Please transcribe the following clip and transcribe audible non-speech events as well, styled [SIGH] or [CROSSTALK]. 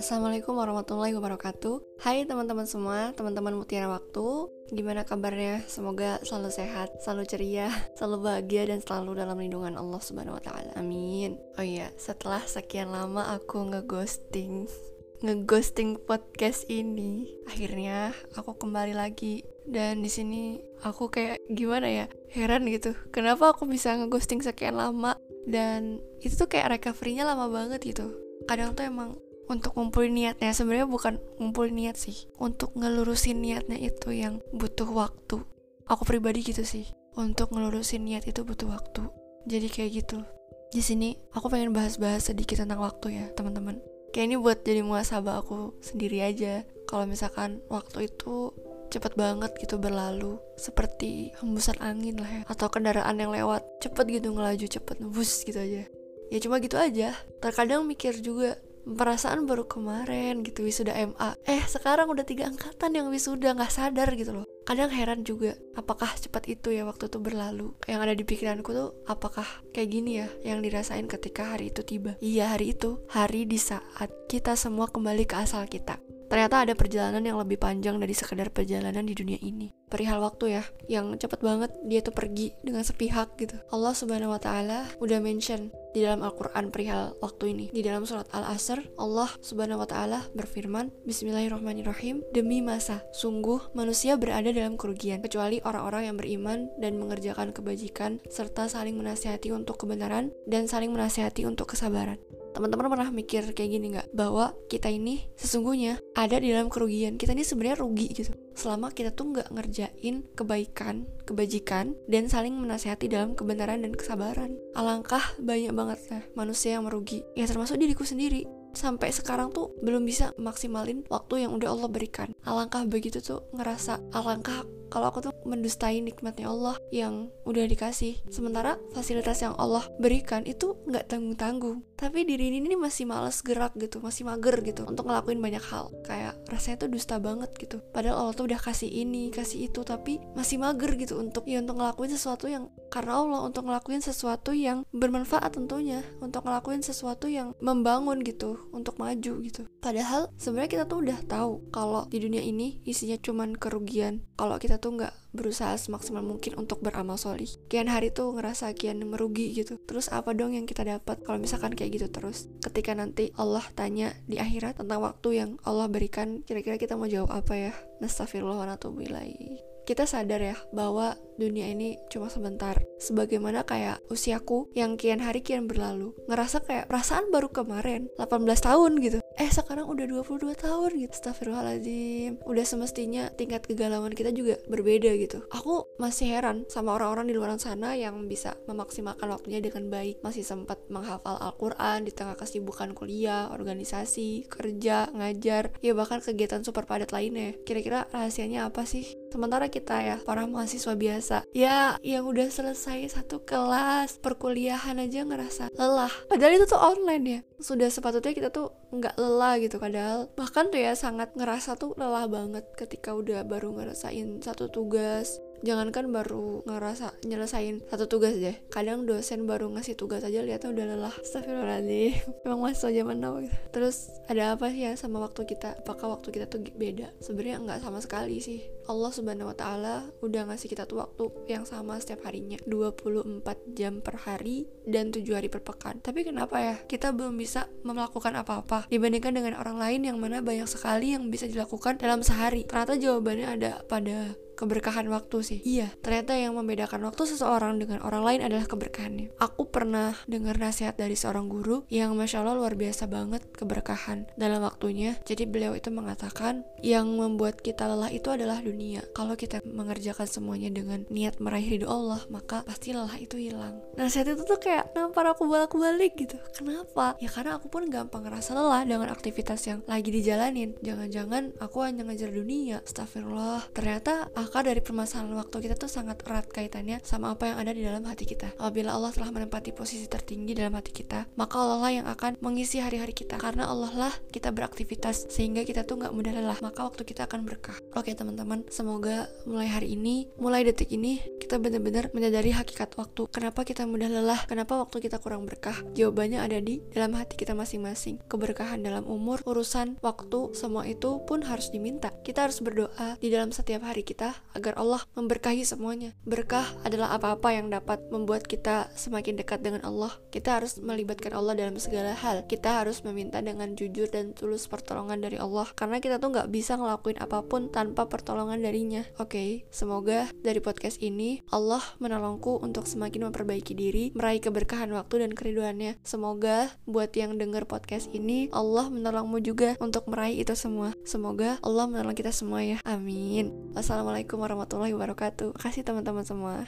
Assalamualaikum warahmatullahi wabarakatuh Hai teman-teman semua, teman-teman Mutiara Waktu Gimana kabarnya? Semoga selalu sehat, selalu ceria, [LAUGHS] selalu bahagia dan selalu dalam lindungan Allah Subhanahu wa taala. Amin. Oh iya, setelah sekian lama aku ngeghosting ngeghosting podcast ini, akhirnya aku kembali lagi. Dan di sini aku kayak gimana ya? Heran gitu. Kenapa aku bisa ngeghosting sekian lama? Dan itu tuh kayak recovery-nya lama banget gitu. Kadang tuh emang untuk ngumpulin niatnya sebenarnya bukan ngumpulin niat sih. Untuk ngelurusin niatnya itu yang butuh waktu. Aku pribadi gitu sih. Untuk ngelurusin niat itu butuh waktu. Jadi kayak gitu. Di sini aku pengen bahas-bahas sedikit tentang waktu ya teman-teman kayak ini buat jadi muasabah aku sendiri aja. Kalau misalkan waktu itu cepet banget gitu berlalu seperti hembusan angin lah ya atau kendaraan yang lewat cepet gitu ngelaju cepet nebus gitu aja. Ya cuma gitu aja. Terkadang mikir juga perasaan baru kemarin gitu wisuda MA eh sekarang udah tiga angkatan yang wisuda nggak sadar gitu loh. Kadang heran juga apakah cepat itu ya waktu itu berlalu? Yang ada di pikiranku tuh apakah kayak gini ya yang dirasain ketika hari itu tiba? Iya hari itu. Hari di saat kita semua kembali ke asal kita. Ternyata ada perjalanan yang lebih panjang dari sekedar perjalanan di dunia ini. Perihal waktu ya, yang cepet banget dia tuh pergi dengan sepihak gitu. Allah Subhanahu wa taala udah mention di dalam Al-Qur'an perihal waktu ini. Di dalam surat Al-Asr, Allah Subhanahu wa taala berfirman, Bismillahirrahmanirrahim, demi masa sungguh manusia berada dalam kerugian kecuali orang-orang yang beriman dan mengerjakan kebajikan serta saling menasihati untuk kebenaran dan saling menasihati untuk kesabaran. Teman-teman pernah mikir kayak gini nggak? Bahwa kita ini sesungguhnya ada di dalam kerugian. Kita ini sebenarnya rugi gitu. Selama kita tuh nggak ngerjain kebaikan kebajikan dan saling menasehati dalam kebenaran dan kesabaran. Alangkah banyak banget lah manusia yang merugi. Ya termasuk diriku sendiri. Sampai sekarang tuh belum bisa maksimalin waktu yang udah Allah berikan. Alangkah begitu tuh ngerasa alangkah kalau aku tuh mendustai nikmatnya Allah yang udah dikasih. Sementara fasilitas yang Allah berikan itu nggak tanggung tanggung tapi diri ini masih males gerak gitu masih mager gitu untuk ngelakuin banyak hal. Kayak rasanya tuh dusta banget gitu. Padahal Allah tuh udah kasih ini kasih itu tapi masih mager gitu untuk ya untuk ngelakuin sesuatu yang karena Allah untuk ngelakuin sesuatu yang bermanfaat tentunya. Untuk ngelakuin sesuatu yang membangun gitu untuk maju gitu. Padahal sebenarnya kita tuh udah tahu kalau di dunia ini isinya cuman kerugian. Kalau kita tuh nggak berusaha semaksimal mungkin untuk beramal solih. Kian hari tuh ngerasa kian merugi gitu. Terus apa dong yang kita dapat kalau misalkan kayak gitu terus? Ketika nanti Allah tanya di akhirat tentang waktu yang Allah berikan kira-kira kita mau jawab apa ya? Nastafirullah wa kita sadar ya bahwa dunia ini cuma sebentar sebagaimana kayak usiaku yang kian hari kian berlalu. Ngerasa kayak perasaan baru kemarin 18 tahun gitu. Eh sekarang udah 22 tahun gitu. Astagfirullahaladzim udah semestinya tingkat kegalauan kita juga berbeda gitu. Aku masih heran sama orang-orang di luar sana yang bisa memaksimalkan waktunya dengan baik. Masih sempat menghafal Al-Quran di tengah kesibukan kuliah organisasi kerja ngajar ya bahkan kegiatan super padat lainnya. Kira-kira rahasianya apa sih? Sementara kita ya para mahasiswa biasa. Ya yang udah selesai satu kelas perkuliahan aja ngerasa lelah. Padahal itu tuh online ya. Sudah sepatutnya kita tuh nggak lelah gitu padahal bahkan tuh ya sangat ngerasa tuh lelah banget ketika udah baru ngerasain satu tugas jangankan baru ngerasa nyelesain satu tugas deh. Kadang dosen baru ngasih tugas aja lihatnya udah lelah. Astagfirullahaladzim. [LAUGHS] Emang masih zaman now gitu. Terus ada apa sih ya sama waktu kita? Apakah waktu kita tuh beda? Sebenarnya nggak sama sekali sih. Allah subhanahu wa ta'ala udah ngasih kita tuh waktu yang sama setiap harinya. 24 jam per hari dan 7 hari per pekan. Tapi kenapa ya? Kita belum bisa melakukan apa-apa dibandingkan dengan orang lain yang mana banyak sekali yang bisa dilakukan dalam sehari. Ternyata jawabannya ada pada keberkahan waktu sih. Iya, ternyata yang membedakan waktu seseorang dengan orang lain adalah keberkahannya. Aku pernah dengar nasihat dari seorang guru yang masya Allah luar biasa banget keberkahan dalam waktunya. Jadi beliau itu mengatakan yang membuat kita lelah itu adalah dunia. Kalau kita mengerjakan semuanya dengan niat meraih ridho Allah, maka pasti lelah itu hilang. Nasihat itu tuh kayak nampar aku bolak-balik gitu. Kenapa? Ya karena aku pun gampang ngerasa lelah dengan aktivitas yang lagi dijalanin. Jangan-jangan aku hanya ngejar dunia. Astagfirullah. Ternyata akar dari permasalahan waktu kita tuh sangat erat kaitannya sama apa yang ada di dalam hati kita. Apabila Allah telah menempati posisi tertinggi dalam hati kita, maka Allah lah yang akan mengisi hari-hari kita. Karena Allah lah kita beraktivitas sehingga kita tuh nggak mudah lelah. Maka waktu kita akan berkah. Oke teman-teman, semoga mulai hari ini, mulai detik ini kita benar-benar menyadari hakikat waktu. Kenapa kita mudah lelah? Kenapa waktu kita kurang berkah? Jawabannya ada di dalam hati kita masing-masing. Keberkahan dalam umur, urusan, waktu, semua itu pun harus diminta. Kita harus berdoa di dalam setiap hari kita agar Allah memberkahi semuanya. Berkah adalah apa-apa yang dapat membuat kita semakin dekat dengan Allah. Kita harus melibatkan Allah dalam segala hal. Kita harus meminta dengan jujur dan tulus pertolongan dari Allah. Karena kita tuh nggak bisa ngelakuin apa pun tanpa pertolongan darinya. Oke, okay, semoga dari podcast ini Allah menolongku untuk semakin memperbaiki diri, meraih keberkahan waktu dan keriduannya. Semoga buat yang dengar podcast ini, Allah menolongmu juga untuk meraih itu semua. Semoga Allah menolong kita semua ya. Amin. Wassalamualaikum warahmatullahi wabarakatuh. Kasih teman-teman semua.